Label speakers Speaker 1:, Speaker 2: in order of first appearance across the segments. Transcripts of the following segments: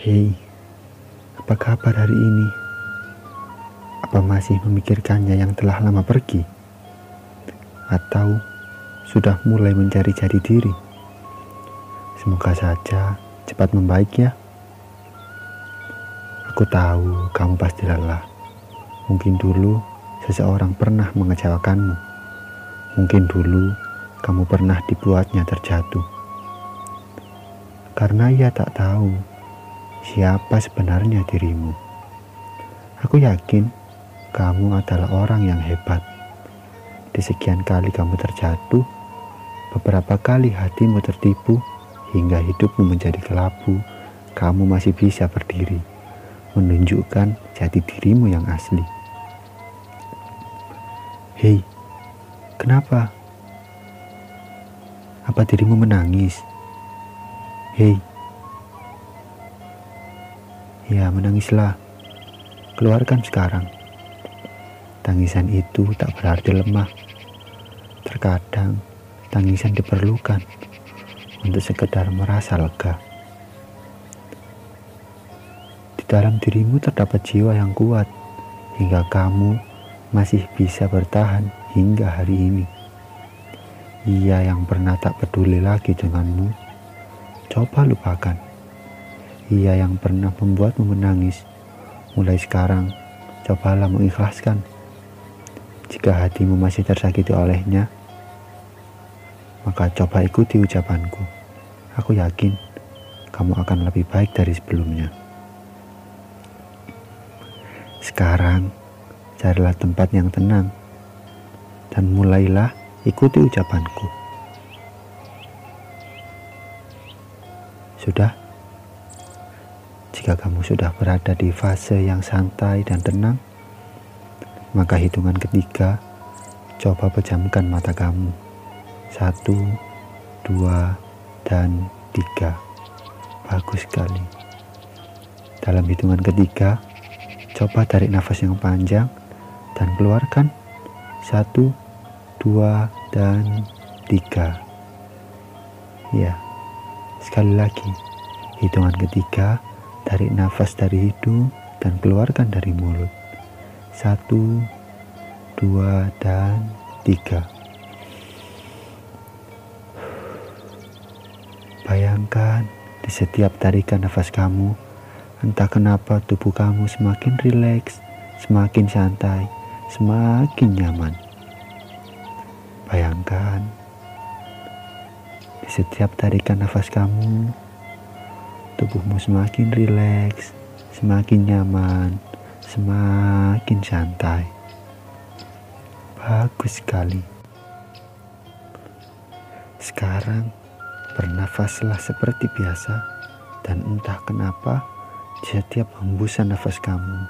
Speaker 1: Hei, apa kabar hari ini? Apa masih memikirkannya yang telah lama pergi? Atau sudah mulai mencari jati diri? Semoga saja cepat membaik ya. Aku tahu kamu pasti lelah. Mungkin dulu seseorang pernah mengecewakanmu. Mungkin dulu kamu pernah dibuatnya terjatuh. Karena ia tak tahu siapa sebenarnya dirimu. Aku yakin kamu adalah orang yang hebat. Di sekian kali kamu terjatuh, beberapa kali hatimu tertipu, hingga hidupmu menjadi kelabu, kamu masih bisa berdiri menunjukkan jati dirimu yang asli. Hei, kenapa? Apa dirimu menangis? Hei, ya menangislah. Keluarkan sekarang. Tangisan itu tak berarti lemah. Terkadang tangisan diperlukan untuk sekedar merasa lega. dalam dirimu terdapat jiwa yang kuat, hingga kamu masih bisa bertahan hingga hari ini. Ia yang pernah tak peduli lagi denganmu, coba lupakan. Ia yang pernah membuatmu menangis, mulai sekarang cobalah mengikhlaskan. Jika hatimu masih tersakiti olehnya, maka coba ikuti ucapanku. Aku yakin kamu akan lebih baik dari sebelumnya. Sekarang, carilah tempat yang tenang dan mulailah ikuti ucapanku. Sudah? Jika kamu sudah berada di fase yang santai dan tenang, maka hitungan ketiga, coba pejamkan mata kamu. Satu, dua, dan tiga. Bagus sekali. Dalam hitungan ketiga, Coba tarik nafas yang panjang dan keluarkan. Satu, dua, dan tiga. Ya, sekali lagi. Hitungan ketiga, tarik nafas dari hidung dan keluarkan dari mulut. Satu, dua, dan tiga. Bayangkan di setiap tarikan nafas kamu Entah kenapa tubuh kamu semakin rileks, semakin santai, semakin nyaman. Bayangkan di setiap tarikan nafas kamu, tubuhmu semakin rileks, semakin nyaman, semakin santai. Bagus sekali. Sekarang bernafaslah seperti biasa dan entah kenapa setiap hembusan nafas kamu,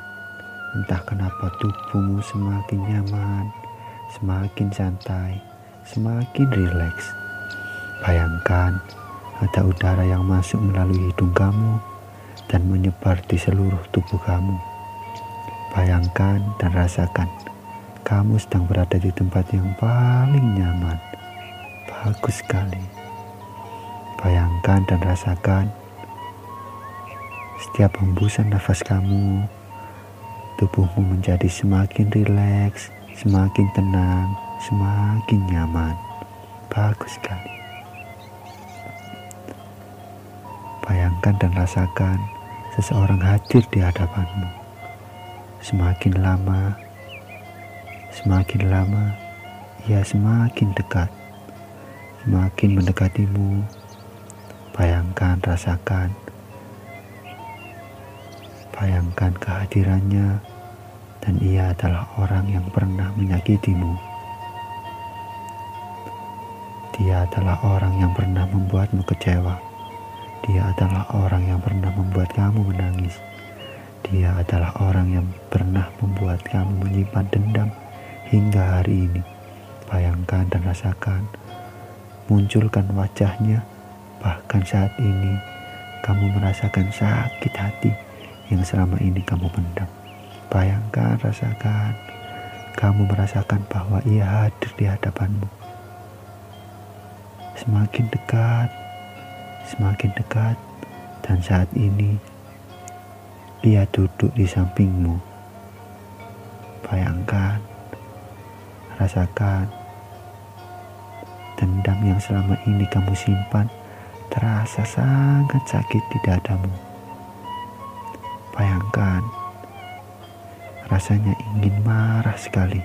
Speaker 1: entah kenapa tubuhmu semakin nyaman, semakin santai, semakin rileks. Bayangkan ada udara yang masuk melalui hidung kamu dan menyebar di seluruh tubuh kamu. Bayangkan dan rasakan kamu sedang berada di tempat yang paling nyaman. Bagus sekali. Bayangkan dan rasakan setiap hembusan nafas kamu, tubuhmu menjadi semakin rileks, semakin tenang, semakin nyaman. Bagus sekali. Bayangkan dan rasakan seseorang hadir di hadapanmu. Semakin lama, semakin lama, ia semakin dekat, semakin mendekatimu. Bayangkan, rasakan Bayangkan kehadirannya dan ia adalah orang yang pernah menyakitimu. Dia adalah orang yang pernah membuatmu kecewa. Dia adalah orang yang pernah membuat kamu menangis. Dia adalah orang yang pernah membuat kamu menyimpan dendam hingga hari ini. Bayangkan dan rasakan, munculkan wajahnya, bahkan saat ini kamu merasakan sakit hati yang selama ini kamu pendam. Bayangkan, rasakan, kamu merasakan bahwa ia hadir di hadapanmu. Semakin dekat, semakin dekat, dan saat ini Dia duduk di sampingmu. Bayangkan, rasakan dendam yang selama ini kamu simpan terasa sangat sakit di dadamu. Bayangkan, rasanya ingin marah sekali.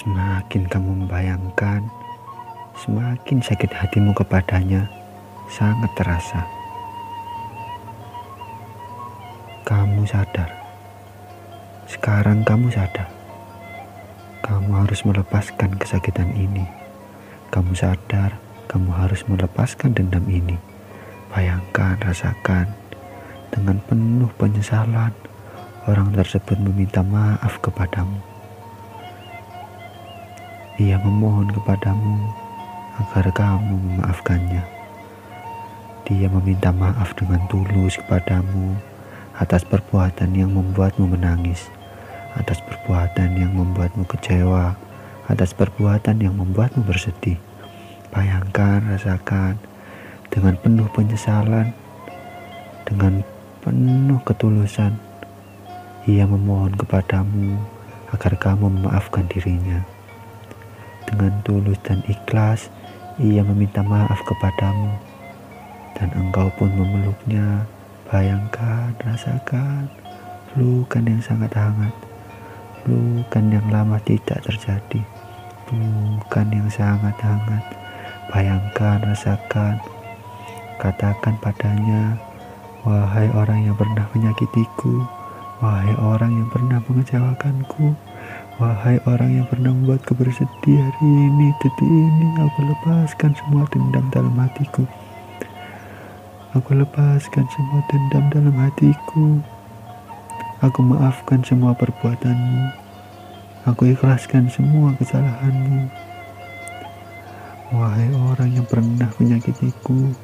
Speaker 1: Semakin kamu membayangkan, semakin sakit hatimu kepadanya sangat terasa. Kamu sadar, sekarang kamu sadar, kamu harus melepaskan kesakitan ini. Kamu sadar, kamu harus melepaskan dendam ini. Bayangkan, rasakan, dengan penuh penyesalan, orang tersebut meminta maaf kepadamu. Ia memohon kepadamu agar kamu memaafkannya. Dia meminta maaf dengan tulus kepadamu atas perbuatan yang membuatmu menangis, atas perbuatan yang membuatmu kecewa, atas perbuatan yang membuatmu bersedih. Bayangkan, rasakan dengan penuh penyesalan, dengan penuh ketulusan. Ia memohon kepadamu agar kamu memaafkan dirinya. Dengan tulus dan ikhlas, ia meminta maaf kepadamu, dan engkau pun memeluknya. Bayangkan, rasakan. Pelukan yang sangat hangat, pelukan yang lama tidak terjadi, pelukan yang sangat hangat. Bayangkan, rasakan, katakan padanya, wahai orang yang pernah menyakitiku, wahai orang yang pernah mengecewakanku, wahai orang yang pernah membuatku bersedih hari ini, detik ini, aku lepaskan semua dendam dalam hatiku. Aku lepaskan semua dendam dalam hatiku. Aku maafkan semua perbuatanmu. Aku ikhlaskan semua kesalahanmu. Wahai orang yang pernah menyakitiku.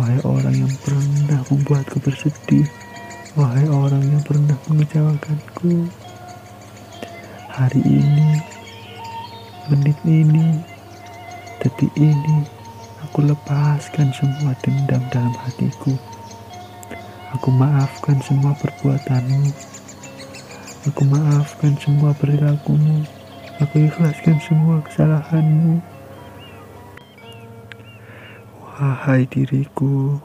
Speaker 1: Wahai orang yang pernah membuatku bersedih. Wahai orang yang pernah mengecewakanku. Hari ini, menit ini, detik ini, Aku lepaskan semua dendam dalam hatiku. Aku maafkan semua perbuatanmu. Aku maafkan semua perilakumu. Aku ikhlaskan semua kesalahanmu. Wahai diriku,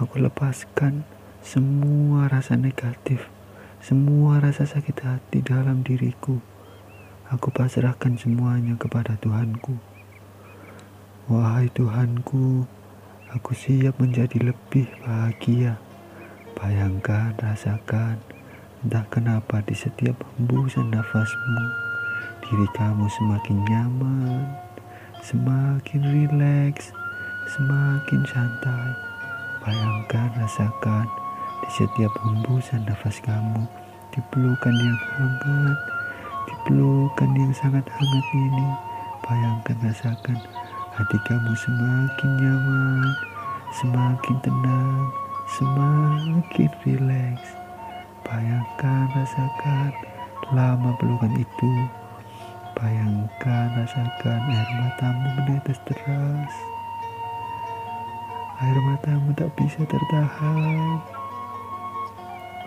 Speaker 1: aku lepaskan semua rasa negatif, semua rasa sakit hati dalam diriku. Aku pasrahkan semuanya kepada Tuhanku. Wahai Tuhanku, aku siap menjadi lebih bahagia. Bayangkan, rasakan, entah kenapa di setiap hembusan nafasmu, diri kamu semakin nyaman, semakin rileks, semakin santai. Bayangkan, rasakan, di setiap hembusan nafas kamu, dipelukan yang hangat, dipelukan yang sangat hangat ini. Bayangkan, rasakan, hati kamu semakin nyaman, semakin tenang, semakin rileks. Bayangkan, rasakan lama pelukan itu. Bayangkan, rasakan air matamu menetes deras. Air matamu tak bisa tertahan.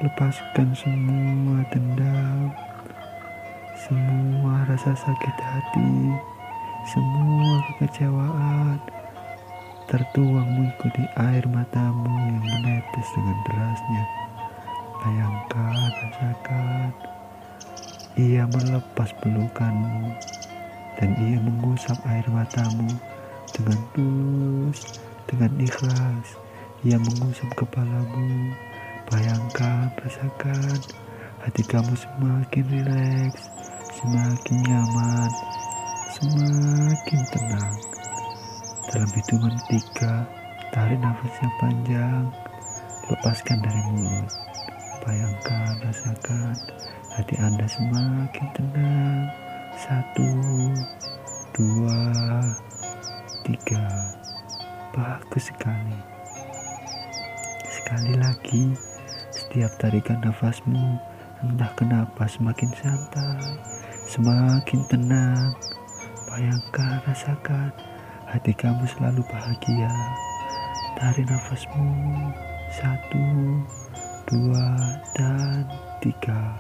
Speaker 1: Lepaskan semua dendam, semua rasa sakit hati semua kekecewaan tertuang mengikuti air matamu yang menetes dengan derasnya. Bayangkan, rasakan, ia melepas pelukanmu dan ia mengusap air matamu dengan tulus, dengan ikhlas. Ia mengusap kepalamu. Bayangkan, rasakan, hati kamu semakin rileks, semakin nyaman, semakin tenang. Dalam hitungan tiga, tarik nafas yang panjang, lepaskan dari mulut. Bayangkan, rasakan hati Anda semakin tenang. Satu, dua, tiga. Bagus sekali. Sekali lagi, setiap tarikan nafasmu, entah kenapa semakin santai, semakin tenang, Bayangkan, rasakan hati kamu selalu bahagia. Tarik nafasmu satu dua dan tiga.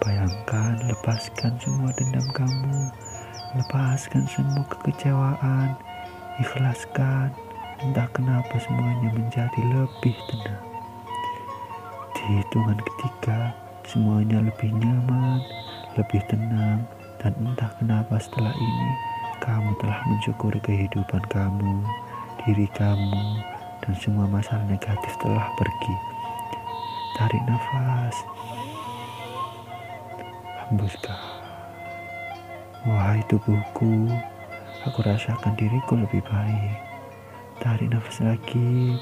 Speaker 1: Bayangkan lepaskan semua dendam kamu. Lepaskan semua kekecewaan. Ikhlaskan entah kenapa semuanya menjadi lebih tenang hitungan ketiga semuanya lebih nyaman lebih tenang dan entah kenapa setelah ini kamu telah mensyukuri kehidupan kamu diri kamu dan semua masalah negatif telah pergi. Tarik nafas, hembuskan. Wahai tubuhku, aku rasakan diriku lebih baik. Tarik nafas lagi,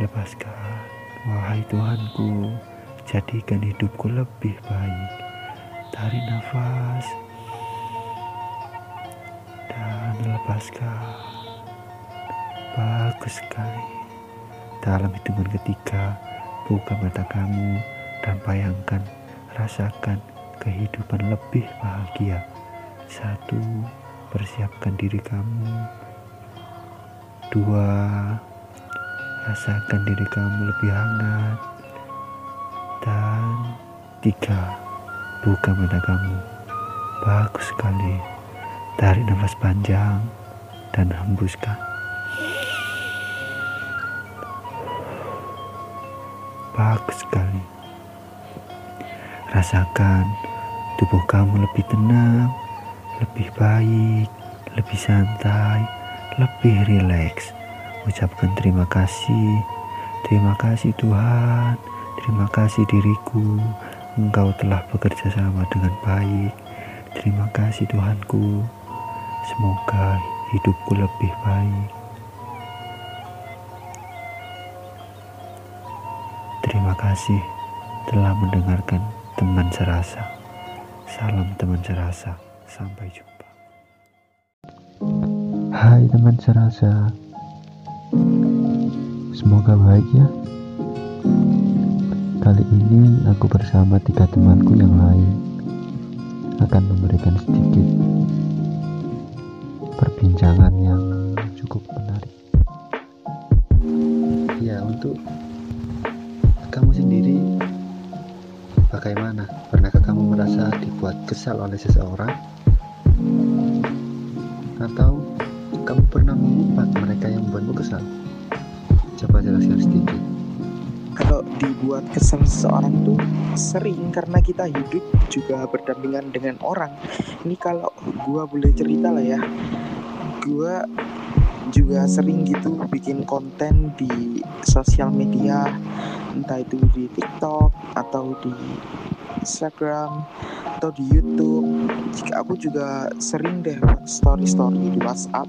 Speaker 1: lepaskan. Wahai Tuhanku, jadikan hidupku lebih baik. Tarik nafas dan lepaskan. Bagus sekali. Dalam hitungan ketiga, buka mata kamu dan bayangkan, rasakan kehidupan lebih bahagia. Satu, persiapkan diri kamu. Dua, rasakan diri kamu lebih hangat. Dan tiga, buka mata kamu. Bagus sekali. Tarik nafas panjang dan hembuskan. bagus sekali. Rasakan tubuh kamu lebih tenang, lebih baik, lebih santai, lebih rileks. Ucapkan terima kasih, terima kasih Tuhan, terima kasih diriku. Engkau telah bekerja sama dengan baik. Terima kasih Tuhanku. Semoga hidupku lebih baik. Terima kasih telah mendengarkan teman serasa. Salam teman serasa. Sampai jumpa. Hai teman serasa. Semoga baik ya. Kali ini aku bersama tiga temanku yang lain akan memberikan sedikit perbincangan yang cukup menarik. Ya, untuk kamu sendiri bagaimana? Pernahkah kamu merasa dibuat kesal oleh seseorang? Atau kamu pernah mengumpat mereka yang membuatmu kesal? Coba jelaskan sedikit.
Speaker 2: Kalau dibuat kesal seseorang tuh sering karena kita hidup juga berdampingan dengan orang. Ini kalau gua boleh cerita lah ya. Gua juga sering gitu bikin konten di sosial media entah itu di TikTok atau di Instagram atau di YouTube. Jika aku juga sering deh story-story di WhatsApp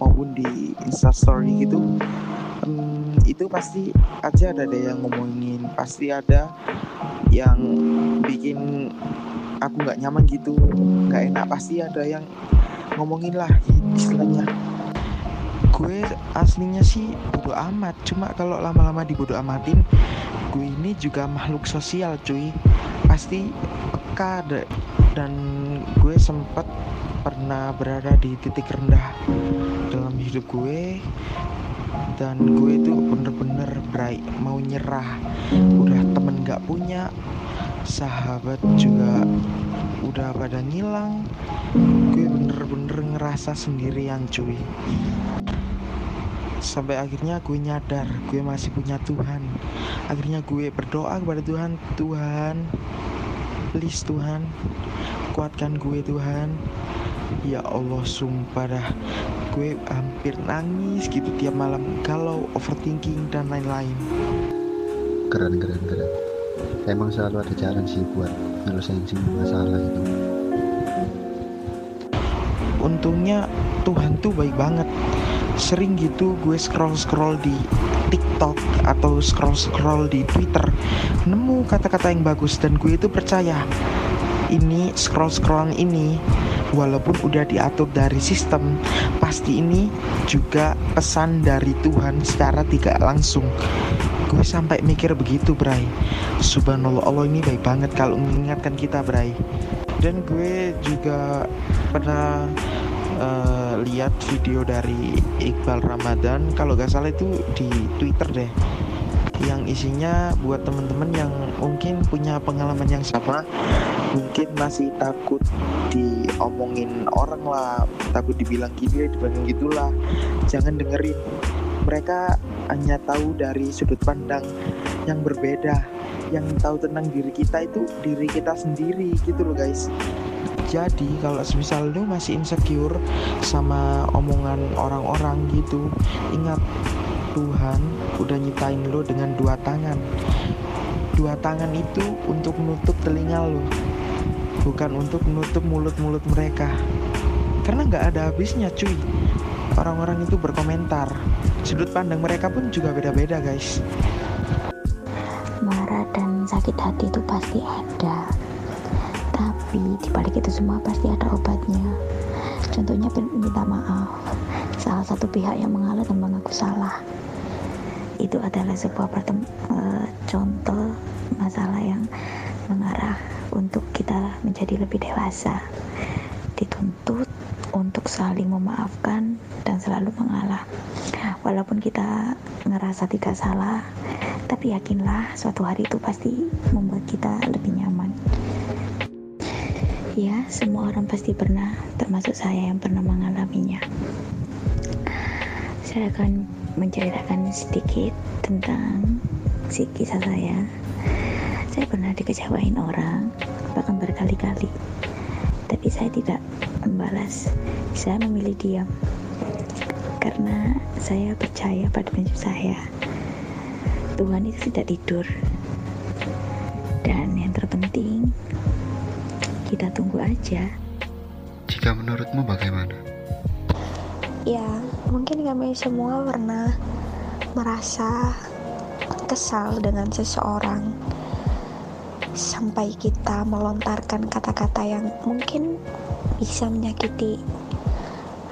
Speaker 2: maupun di Instastory gitu. Hmm, itu pasti aja ada deh yang ngomongin, pasti ada yang bikin aku nggak nyaman gitu, nggak enak. Pasti ada yang ngomongin lah istilahnya gue aslinya sih bodo amat cuma kalau lama-lama dibodo amatin gue ini juga makhluk sosial cuy pasti peka dan gue sempat pernah berada di titik rendah dalam hidup gue dan gue itu bener-bener berai mau nyerah. Udah temen gak punya sahabat juga udah pada ngilang. Gue bener-bener ngerasa sendirian cuy. Sampai akhirnya gue nyadar gue masih punya Tuhan akhirnya gue berdoa kepada Tuhan Tuhan please Tuhan kuatkan gue Tuhan. Ya Allah sumpah dah gue hampir nangis gitu tiap malam kalau overthinking dan lain-lain.
Speaker 1: Keren keren keren. Emang selalu ada jalan sih buat nyelesain semua masalah itu.
Speaker 2: Untungnya Tuhan tuh baik banget. Sering gitu gue scroll-scroll di TikTok atau scroll-scroll di Twitter nemu kata-kata yang bagus dan gue itu percaya. Ini scroll-scrollan ini walaupun udah diatur dari sistem pasti ini juga pesan dari Tuhan secara tidak langsung. Gue sampai mikir begitu Bray. Subhanallah Allah ini baik banget kalau mengingatkan kita Bray. Dan gue juga pernah uh, lihat video dari Iqbal Ramadan. Kalau gak salah itu di Twitter deh. Yang isinya buat temen-temen yang mungkin punya pengalaman yang sama mungkin masih takut diomongin orang lah takut dibilang gini dibilang gitulah. Jangan dengerin. Mereka hanya tahu dari sudut pandang yang berbeda yang tahu tentang diri kita itu diri kita sendiri gitu loh guys jadi kalau misal lu masih insecure sama omongan orang-orang gitu ingat Tuhan udah nyiptain lo dengan dua tangan. Dua tangan itu untuk menutup telinga lo bukan untuk menutup mulut-mulut mereka. Karena nggak ada habisnya cuy. Orang-orang itu berkomentar. Sudut pandang mereka pun juga beda-beda guys.
Speaker 3: Marah dan sakit hati itu pasti ada tapi dibalik itu semua pasti ada obatnya. Contohnya minta maaf. Salah satu pihak yang mengalah dan mengaku salah. Itu adalah sebuah uh, contoh masalah yang mengarah untuk kita menjadi lebih dewasa. Dituntut untuk saling memaafkan dan selalu mengalah. Walaupun kita ngerasa tidak salah tapi yakinlah suatu hari itu pasti membuat kita lebih nyaman ya semua orang pasti pernah termasuk saya yang pernah mengalaminya saya akan menceritakan sedikit tentang si kisah saya. Saya pernah dikecewain orang, bahkan berkali-kali. Tapi saya tidak membalas. Saya memilih diam. Karena saya percaya pada prinsip saya. Tuhan itu tidak tidur. Dan yang terpenting, kita tunggu aja.
Speaker 1: Jika menurutmu bagaimana?
Speaker 4: Ya, mungkin kami semua pernah merasa kesal dengan seseorang sampai kita melontarkan kata-kata yang mungkin bisa menyakiti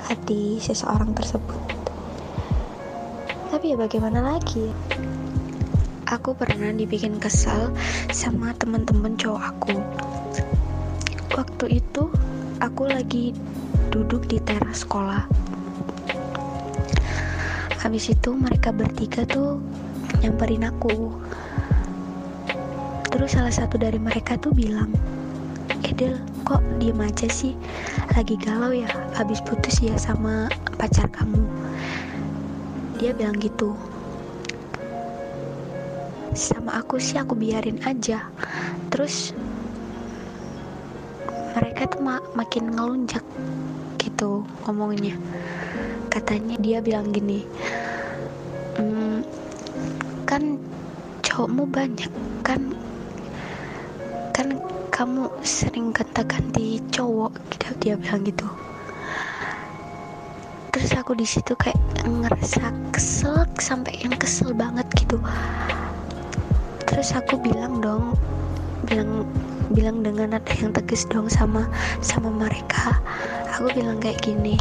Speaker 4: hati seseorang tersebut. Tapi ya bagaimana lagi? Aku pernah dibikin kesal sama temen-temen cowok aku. Aku lagi duduk di teras sekolah. Habis itu mereka bertiga tuh nyamperin aku. Terus salah satu dari mereka tuh bilang Edel kok diem aja sih? Lagi galau ya habis putus ya sama pacar kamu. Dia bilang gitu. Sama aku sih aku biarin aja. Terus makin ngelunjak gitu ngomongnya katanya dia bilang gini hmm, kan cowokmu banyak kan kan kamu sering kata-ganti cowok gitu dia bilang gitu. Terus aku di situ kayak ngerasa kesel sampai yang kesel banget gitu. Terus aku bilang dong bilang bilang dengan nada yang tegas dong sama sama mereka. Aku bilang kayak gini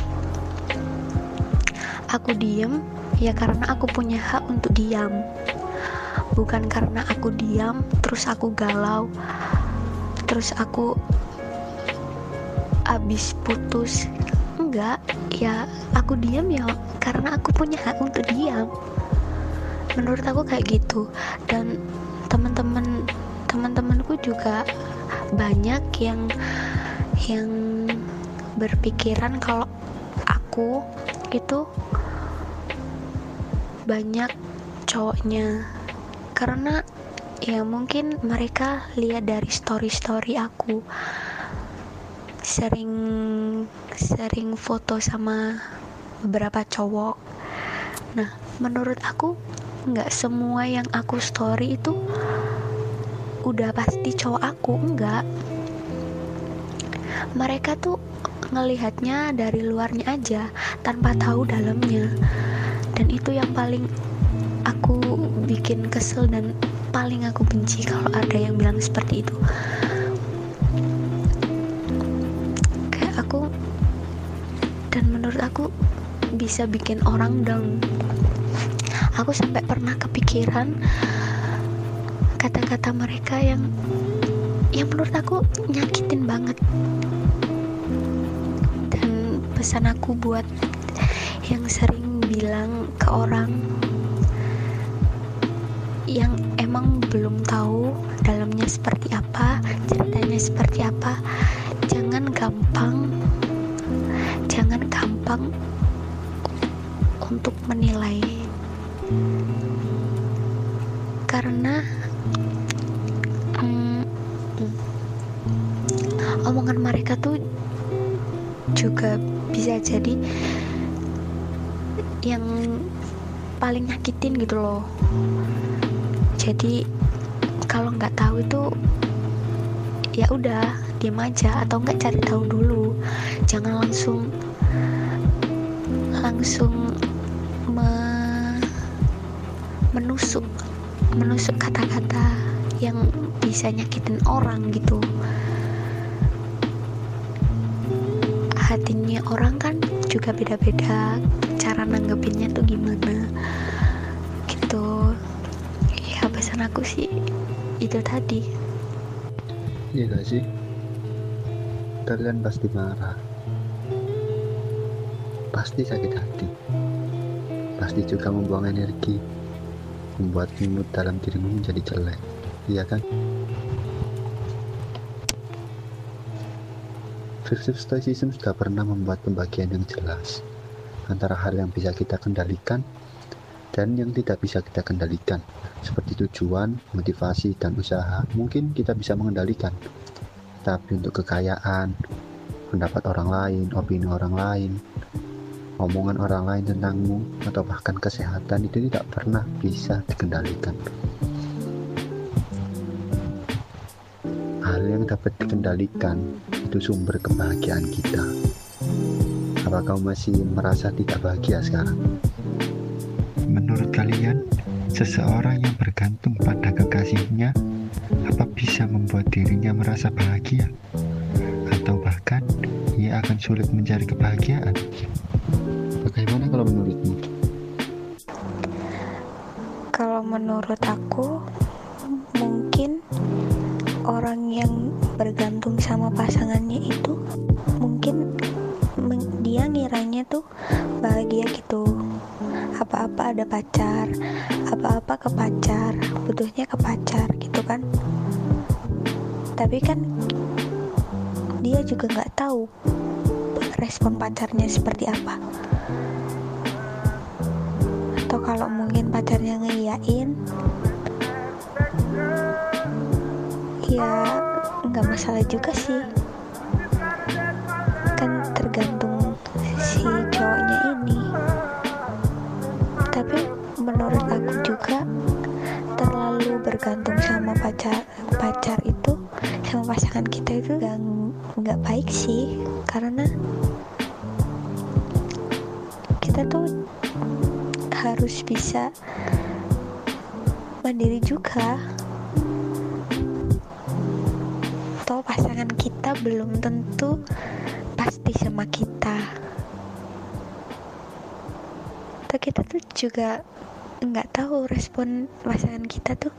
Speaker 4: aku diem ya karena aku punya hak untuk diam. Bukan karena aku diam terus aku galau terus aku abis putus. Enggak ya aku diam ya karena aku punya hak untuk diam. Menurut aku kayak gitu. Dan teman-teman teman-temanku juga banyak yang yang berpikiran kalau aku itu banyak cowoknya. Karena ya mungkin mereka lihat dari story-story aku. Sering sering foto sama beberapa cowok. Nah menurut aku nggak semua yang aku story itu udah pasti cowok aku enggak. Mereka tuh ngelihatnya dari luarnya aja tanpa tahu dalamnya. Dan itu yang paling aku bikin kesel dan paling aku benci kalau ada yang bilang seperti itu. Kayak aku dan menurut aku bisa bikin orang down. Aku sampai pernah kepikiran kata-kata mereka yang yang menurut aku nyakitin banget dan
Speaker 5: pesan aku buat yang sering bilang ke orang yang emang belum tahu dalamnya seperti apa, ceritanya seperti apa. Jangan gampang, jangan gampang untuk menilai, karena jadi yang paling nyakitin gitu loh. Jadi kalau nggak tahu itu ya udah diem aja atau nggak cari tahu dulu. Jangan langsung langsung me, menusuk menusuk kata-kata yang bisa nyakitin orang gitu hatinya orang kan juga beda-beda cara nanggepinnya tuh gimana. Gitu. Ya pesan aku sih itu tadi.
Speaker 6: Iya gak sih? Kalian pasti marah. Pasti sakit hati. Pasti juga membuang energi Membuat mood dalam dirimu menjadi jelek. Iya kan? Filsuf Stoicism sudah pernah membuat pembagian yang jelas antara hal yang bisa kita kendalikan dan yang tidak bisa kita kendalikan seperti tujuan, motivasi, dan usaha. Mungkin kita bisa mengendalikan tapi untuk kekayaan, pendapat orang lain, opini orang lain omongan orang lain tentangmu atau bahkan kesehatan itu tidak pernah bisa dikendalikan. Hal yang dapat dikendalikan itu sumber kebahagiaan kita apa kau masih merasa tidak bahagia sekarang? Menurut kalian, seseorang yang bergantung pada kekasihnya apa bisa membuat dirinya merasa bahagia? Atau bahkan ia akan sulit mencari kebahagiaan? Bagaimana kalau menurutmu?
Speaker 4: Kalau menurut aku, orang yang bergantung sama pasangannya itu mungkin dia ngiranya tuh bahagia gitu. Apa-apa ada pacar, apa-apa ke pacar, butuhnya ke pacar gitu kan. Tapi kan dia juga nggak tahu respon pacarnya seperti apa atau kalau mungkin pacarnya ngeiyain ya nggak masalah juga sih. Kan tergantung si cowoknya ini. Tapi menurut aku juga terlalu bergantung sama pacar pacar itu sama pasangan kita itu nggak baik sih. Karena kita tuh harus bisa mandiri juga toh pasangan kita belum tentu pasti sama kita. Atau kita tuh juga nggak tahu respon pasangan kita tuh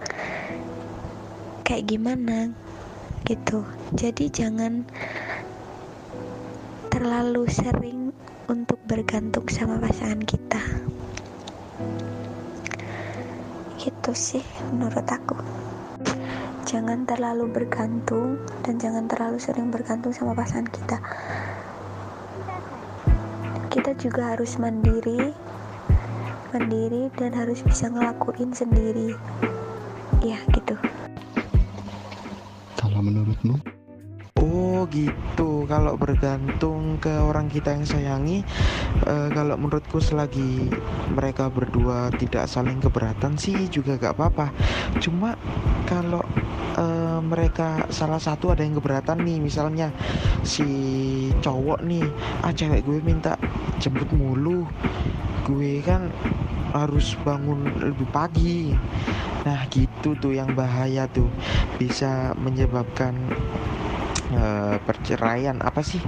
Speaker 4: kayak gimana gitu. Jadi jangan terlalu sering untuk bergantung sama pasangan kita. Gitu sih menurut aku jangan terlalu bergantung dan jangan terlalu sering bergantung sama pasangan kita. Kita juga harus mandiri mandiri dan harus bisa ngelakuin sendiri. Ya gitu.
Speaker 6: Kalau menurutmu?
Speaker 2: Gitu, kalau bergantung ke orang kita yang sayangi, eh, kalau menurutku selagi mereka berdua tidak saling keberatan sih juga gak apa-apa. Cuma kalau eh, mereka salah satu ada yang keberatan nih, misalnya si cowok nih, ah cewek gue minta jemput mulu, gue kan harus bangun lebih pagi. Nah gitu tuh yang bahaya tuh, bisa menyebabkan eh, perceraian apa sih?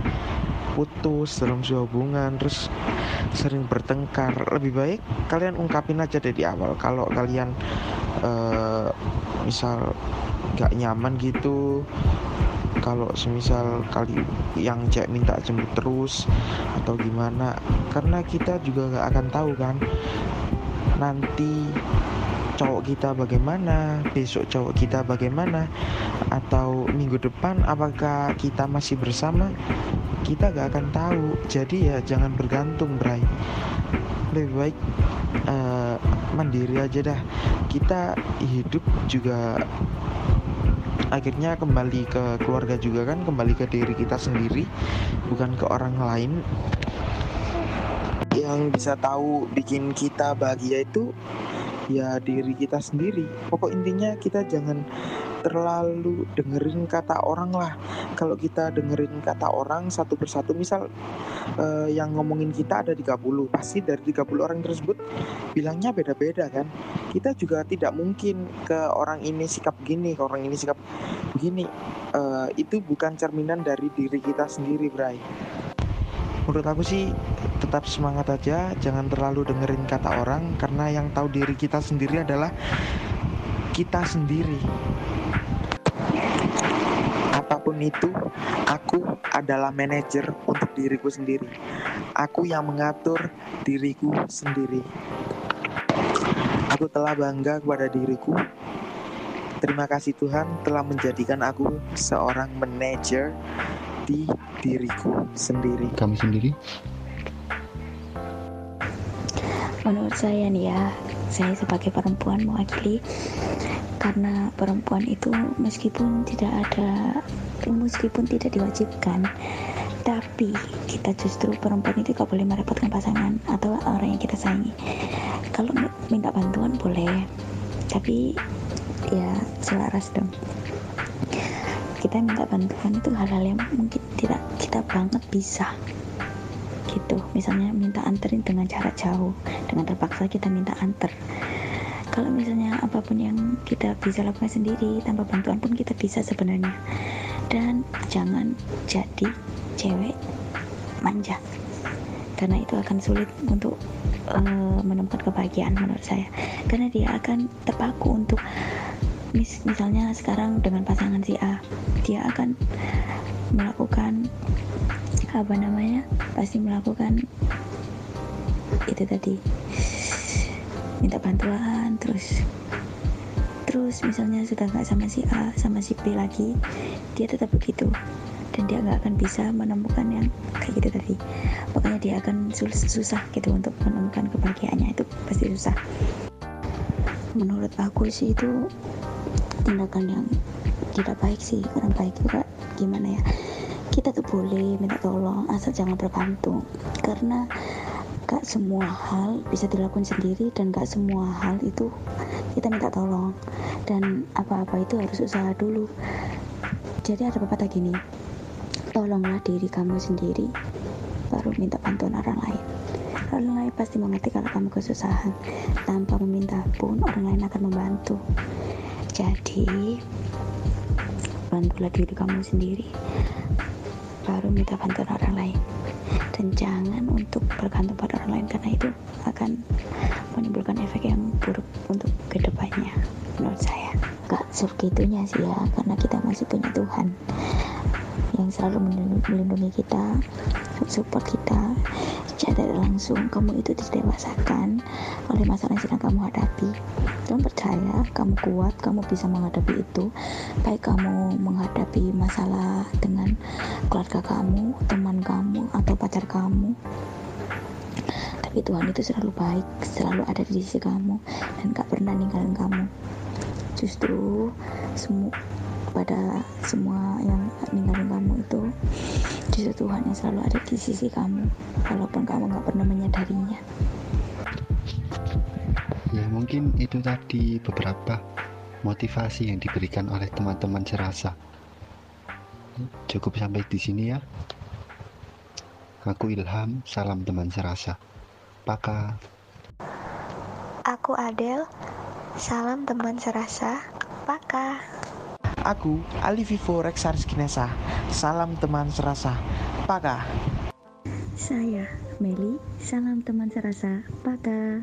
Speaker 2: Putus dalam sebuah hubungan terus sering bertengkar. Lebih baik kalian ungkapin aja dari awal. Kalau kalian eh, misal gak nyaman gitu kalau semisal kali yang cek minta jemput terus atau gimana karena kita juga nggak akan tahu kan. Nanti cowok kita bagaimana besok cowok kita bagaimana atau minggu depan apakah kita masih bersama kita gak akan tahu. Jadi ya jangan bergantung Bray. Lebih baik uh, mandiri aja dah. Kita hidup juga akhirnya kembali ke keluarga juga kan kembali ke diri kita sendiri bukan ke orang lain. Yang bisa tahu bikin kita bahagia itu ya diri kita sendiri. Pokok intinya kita jangan terlalu dengerin kata orang lah. Kalau kita dengerin kata orang satu persatu misal uh, yang ngomongin kita ada 30 pasti dari 30 orang tersebut bilangnya beda-beda kan? Kita juga tidak mungkin ke orang ini sikap gini ke orang ini sikap begini. Uh, itu bukan cerminan dari diri kita sendiri Bray menurut aku sih tetap semangat aja jangan terlalu dengerin kata orang karena yang tahu diri kita sendiri adalah kita sendiri apa pun itu, aku adalah manajer untuk diriku sendiri. Aku yang mengatur diriku sendiri. Aku telah bangga kepada diriku. Terima kasih Tuhan telah menjadikan aku seorang manajer di diriku sendiri.
Speaker 1: Kamu sendiri?
Speaker 3: Menurut saya nih ya, saya sebagai perempuan mewakili karena perempuan itu meskipun tidak ada meskipun tidak diwajibkan tapi kita justru perempuan itu gak boleh merepotkan pasangan atau orang yang kita sayangi kalau minta bantuan boleh tapi ya selaras dong kita minta bantuan itu hal-hal yang mungkin tidak kita banget bisa. Gitu. Misalnya minta anterin dengan jarak jauh. Dengan terpaksa kita minta anter. Kalau misalnya apa pun yang kita bisa lakukan sendiri tanpa bantuan pun kita bisa sebenarnya. Dan jangan jadi cewek manja. Karena itu akan sulit untuk uh, menemukan kebahagiaan menurut saya. Karena dia akan terpaku untuk mis misalnya sekarang dengan pasangan si A dia akan melakukan apa namanya pasti melakukan itu tadi. Minta bantuan terus terus misalnya sudah nggak sama si A sama si B lagi dia tetap begitu. Dan dia nggak akan bisa menemukan yang kayak gitu tadi. Pokoknya dia akan susah gitu untuk menemukan kebahagiaannya. Itu pasti susah. Menurut aku sih itu tindakan yang tidak baik sih kurang baik juga gimana ya? Kita tuh boleh minta tolong asal jangan bergantung. Karena gak semua hal bisa dilakukan sendiri dan gak semua hal itu kita minta tolong. Dan apa-apa itu harus usaha dulu. Jadi ada pepatah gini tolonglah diri kamu sendiri baru minta bantuan orang lain. Orang lain pasti mengerti kalau kamu kesusahan. Tanpa meminta pun orang lain akan membantu. Jadi bantulah diri kamu sendiri. Baru minta bantuan orang lain. Dan jangan untuk bergantung pada orang lain karena itu akan menimbulkan efek yang buruk untuk ke depannya menurut saya. Gak segitunya sih ya karena kita masih punya Tuhan yang selalu melindungi kita support kita secara langsung. Kamu itu didewasakan oleh masalah yang sedang kamu hadapi. Kamu percaya kamu kuat kamu bisa menghadapi itu. Baik kamu menghadapi masalah dengan keluarga kamu teman kamu atau pacar kamu. Tapi Tuhan itu selalu baik selalu ada di sisi kamu dan gak pernah ninggalin kamu. Justru semua pada semua yang ninggalin kamu itu justru Tuhan yang selalu ada di sisi kamu walaupun kamu nggak pernah menyadarinya.
Speaker 1: Ya mungkin itu tadi beberapa motivasi yang diberikan oleh teman-teman serasa. Cukup sampai di sini ya. Aku Ilham salam teman serasa. Paka.
Speaker 4: Aku Adel salam teman serasa. Paka
Speaker 2: Aku Ali Vivo Rexaris Kinesa. Salam teman serasa. Paka.
Speaker 3: Saya Meli. Salam teman serasa. Paka.